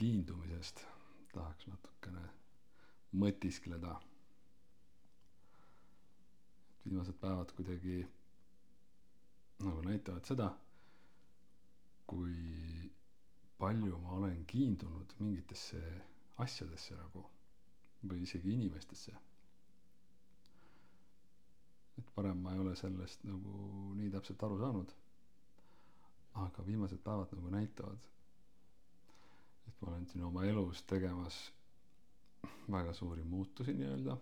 kiindumisest tahaks natukene mõtiskleda. viimased päevad kuidagi nagu näitavad seda, kui palju ma olen kiindunud mingitesse asjadesse nagu või isegi inimestesse. et varem ma ei ole sellest nagu nii täpselt aru saanud. aga viimased päevad nagu näitavad, ma olen siin oma elus tegemas väga suuri muutusi nii-öelda.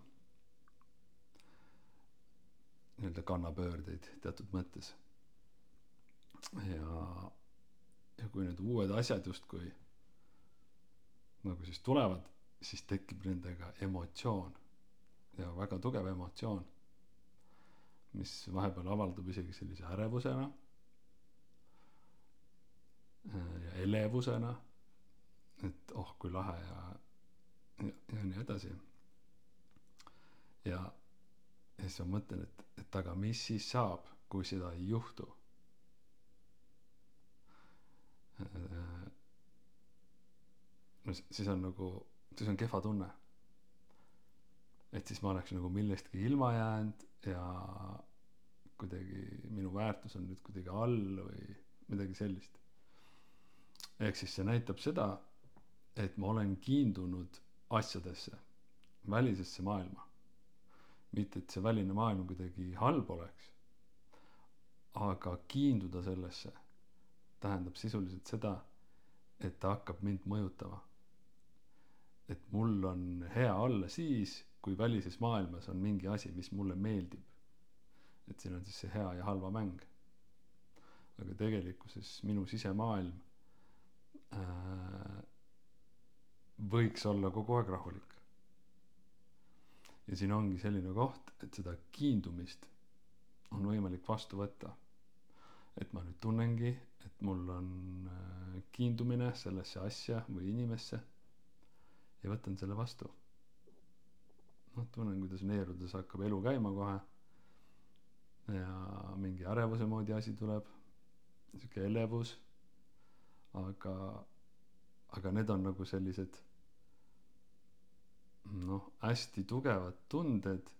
nii-öelda kannapöördeid teatud mõttes. ja, ja kui need uued asjad justkui nagu siis tulevad, siis tekib nendega emotsioon ja väga tugev emotsioon, mis vahepeal avaldub isegi sellise ärevusena ja elevusena. Et oh kui lahe ja ja, ja nii edasi. ja, ja siis ma mõtlen, et, et aga mis siis saab, kui seda ei juhtu? no siis on nagu, siis on kehva tunne. et siis ma oleks nagu millestki ilma jäänud ja kuidagi minu väärtus on nüüd kuidagi all või midagi sellist. ehk siis see näitab seda, et ma olen kiindunud asjadesse, välisesse maailma. mitte, et see väline maailm kuidagi halb oleks, aga kiinduda sellesse tähendab sisuliselt seda, et ta hakkab mind mõjutama. et mul on hea olla siis, kui välises maailmas on mingi asi, mis mulle meeldib. et siin on siis see hea ja halva mäng. aga tegelikkuses minu sisemaailm äh, võiks olla kogu aeg rahulik. ja siin ongi selline koht, et seda kiindumist on võimalik vastu võtta. et ma nüüd tunnengi, et mul on äh, kiindumine sellesse asja või inimesse ja võtan selle vastu. noh, tunnen, kuidas neerudes hakkab elu käima kohe. ja mingi ärevuse moodi asi tuleb, sihuke elevus. aga, aga need on nagu sellised noh, hästi tugevad tunded,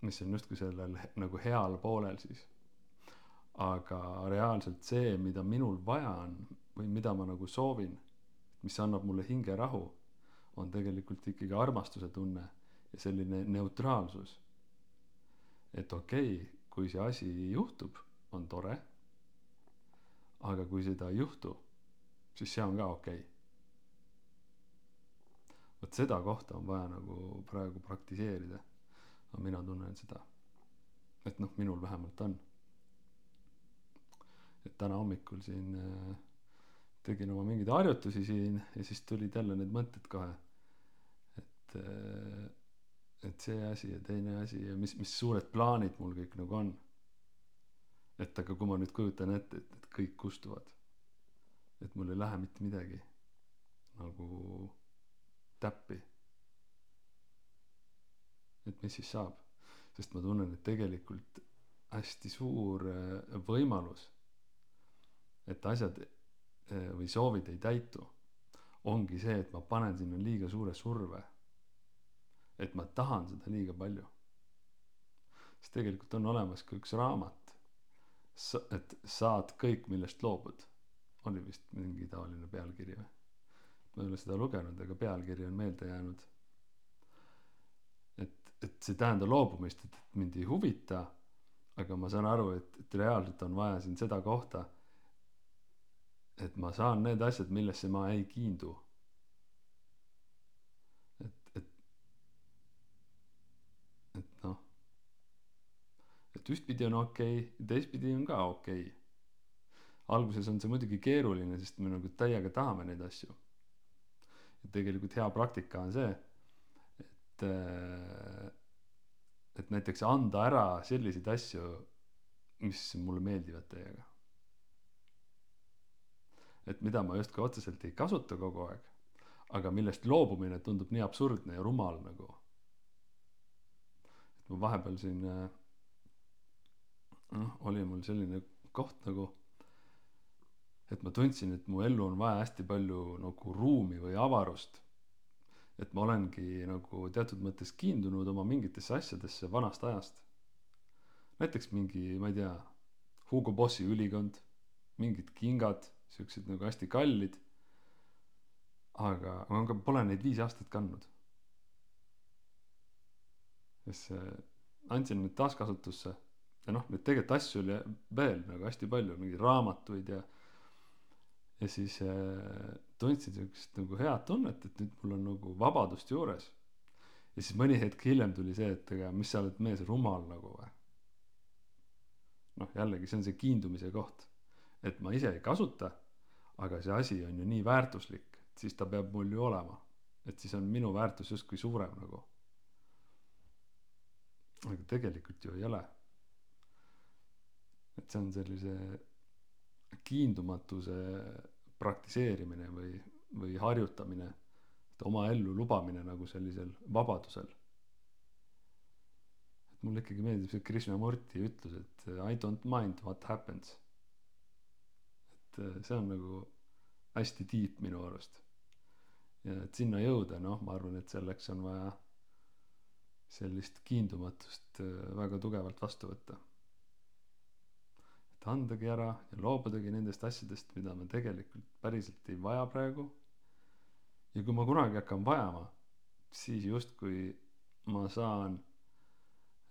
mis on justkui sellel nagu heal poolel siis. aga reaalselt see, mida minul vaja on või mida ma nagu soovin, mis annab mulle hingerahu, on tegelikult ikkagi armastuse tunne ja selline neutraalsus. et okei okay,, kui see asi juhtub, on tore. aga kui seda ei juhtu, siis see on ka okei okay vot seda kohta on vaja nagu praegu praktiseerida. aga mina tunnen seda, et noh, minul vähemalt on. et täna hommikul siin äh, tegin oma mingeid harjutusi siin ja siis tulid jälle need mõtted kohe. et äh,, et see asi ja teine asi ja mis, mis suured plaanid mul kõik nagu on. et aga kui ma nüüd kujutan ette, et, et kõik kustuvad, et mul ei lähe mitte midagi nagu täppi. et mis siis saab, sest ma tunnen, et tegelikult hästi suur äh, võimalus, et asjad äh, või soovid ei täitu, ongi see, et ma panen sinna liiga suure surve. et ma tahan seda liiga palju. sest tegelikult on olemas ka üks raamat, et saad kõik, millest loobud, oli vist mingi taoline pealkiri või ma ei ole seda lugenud, aga pealkiri on meelde jäänud. et, et see ei tähenda loobumist, et, et mind ei huvita, aga ma saan aru, et, et reaalselt on vaja siin seda kohta, et ma saan need asjad, millesse ma ei kiindu. et, et, et noh, et ühtpidi on okei okay,, teistpidi on ka okei okay. alguses on see muidugi keeruline, sest me nagu täiega tahame neid asju et tegelikult hea praktika on see, et, äh, et näiteks anda ära selliseid asju, mis mulle meeldivad täiega. et mida ma justkui otseselt ei kasuta kogu aeg, aga millest loobumine tundub nii absurdne ja rumal nagu. et ma vahepeal siin, äh, noh, oli mul selline koht nagu, et ma tundsin et mu ellu on vaja hästi palju nagu ruumi või avarust. et ma olengi nagu teatud mõttes kiindunud oma mingitesse asjadesse vanast ajast. näiteks mingi ma ei tea Hugo Bossi ülikond mingid kingad siuksed nagu hästi kallid. aga ma pole neid viis aastat kandnud. see andsin need taaskasutusse ja noh neid tegelikult asju oli veel nagu hästi palju mingeid raamatuid ja ja siis äh, tundsin siukest nagu head tunnet et nüüd mul on nagu vabadust juures. Ja siis mõni hetk hiljem tuli see et ega mis sa oled mees rumal nagu või? Noh jällegi see on see kiindumise koht. Et ma ise ei kasuta aga see asi on ju nii väärtuslik et siis ta peab mul ju olema. Et siis on minu väärtus justkui suurem nagu. Aga tegelikult ju ei ole. Et see on sellise kiindumatuse praktiseerimine või või harjutamine et oma ellu lubamine nagu sellisel vabadusel. Et mulle ikkagi meeldib see Krishnamurti ütlus et I don't mind what happens. Et äh, see on nagu hästi deep minu arust. Ja et sinna jõuda noh ma arvan et selleks on vaja sellist kiindumatust äh, väga tugevalt vastu võtta et andagi ära ja loobudagi nendest asjadest mida ma tegelikult päriselt ei vaja praegu. Ja kui ma kunagi hakkan vajama siis justkui ma saan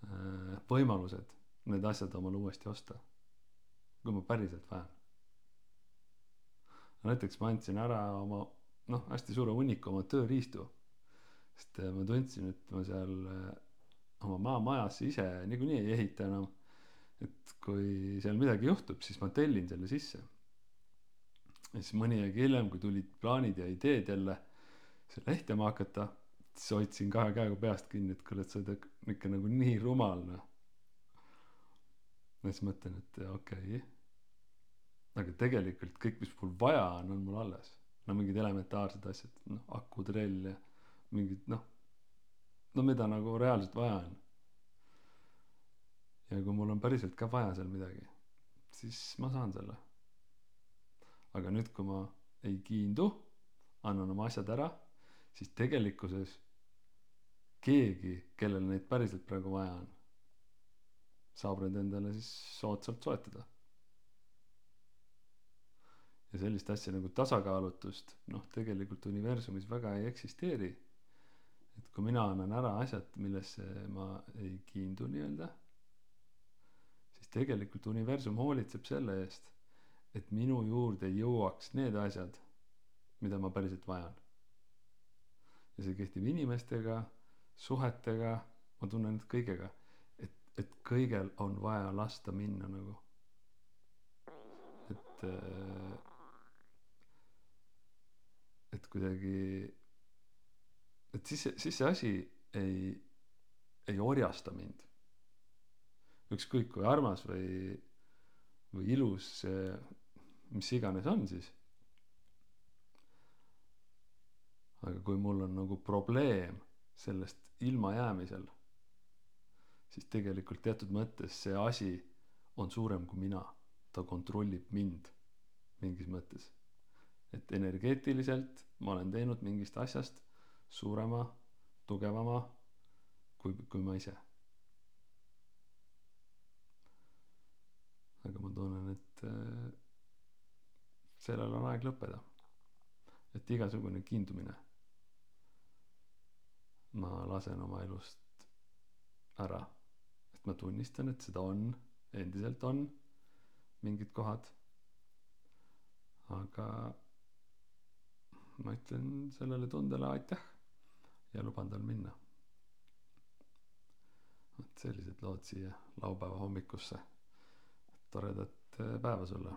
äh, võimalused need asjad omale uuesti osta kui ma päriselt vajan. Näiteks ma andsin ära oma noh hästi suure hunniku oma tööriistu sest ma tundsin et ma seal äh, oma maamajas ise niikuinii ei ehita enam et kui seal midagi juhtub siis ma tellin selle sisse. Ja siis mõni aeg hiljem kui tulid plaanid ja ideed jälle selle ehitama hakata siis hoidsin kahe käega peast kinni et kuule et sa oled ikka nagu nii rumal noh. Ja siis mõtlen et okei. Okay. aga tegelikult kõik mis mul vaja on on mul alles. No mingid elementaarsed asjad noh akutrell ja mingid noh no mida nagu reaalselt vaja on ja kui mul on päriselt ka vaja seal midagi siis ma saan selle. Aga nüüd kui ma ei kiindu annan oma asjad ära siis tegelikkuses keegi kellel neid päriselt praegu vaja on saab need endale siis soodsalt soetada. Ja sellist asja nagu tasakaalutust noh tegelikult universumis väga ei eksisteeri. Et kui mina annan ära asjad millesse ma ei kiindu nii-öelda siis tegelikult universum hoolitseb selle eest et minu juurde jõuaks need asjad mida ma päriselt vajan. Ja see kehtib inimestega suhetega ma tunnen et kõigega et et kõigel on vaja lasta minna nagu. Et äh, et kuidagi et siis siis see asi ei ei orjasta mind ükskõik kui armas või või ilus see mis iganes on siis. Aga kui mul on nagu probleem sellest ilmajäämisel siis tegelikult teatud mõttes see asi on suurem kui mina. Ta kontrollib mind mingis mõttes. Et energeetiliselt ma olen teinud mingist asjast suurema tugevama kui kui ma ise aga ma tunnen et äh, sellel on aeg lõppeda. Et igasugune kiindumine ma lasen oma elust ära. Et ma tunnistan et seda on endiselt on mingid kohad. Aga ma ütlen sellele tundele aitäh ja luban tal minna. Vot sellised lood siia laupäeva hommikusse. Toredat äh, päeva sulle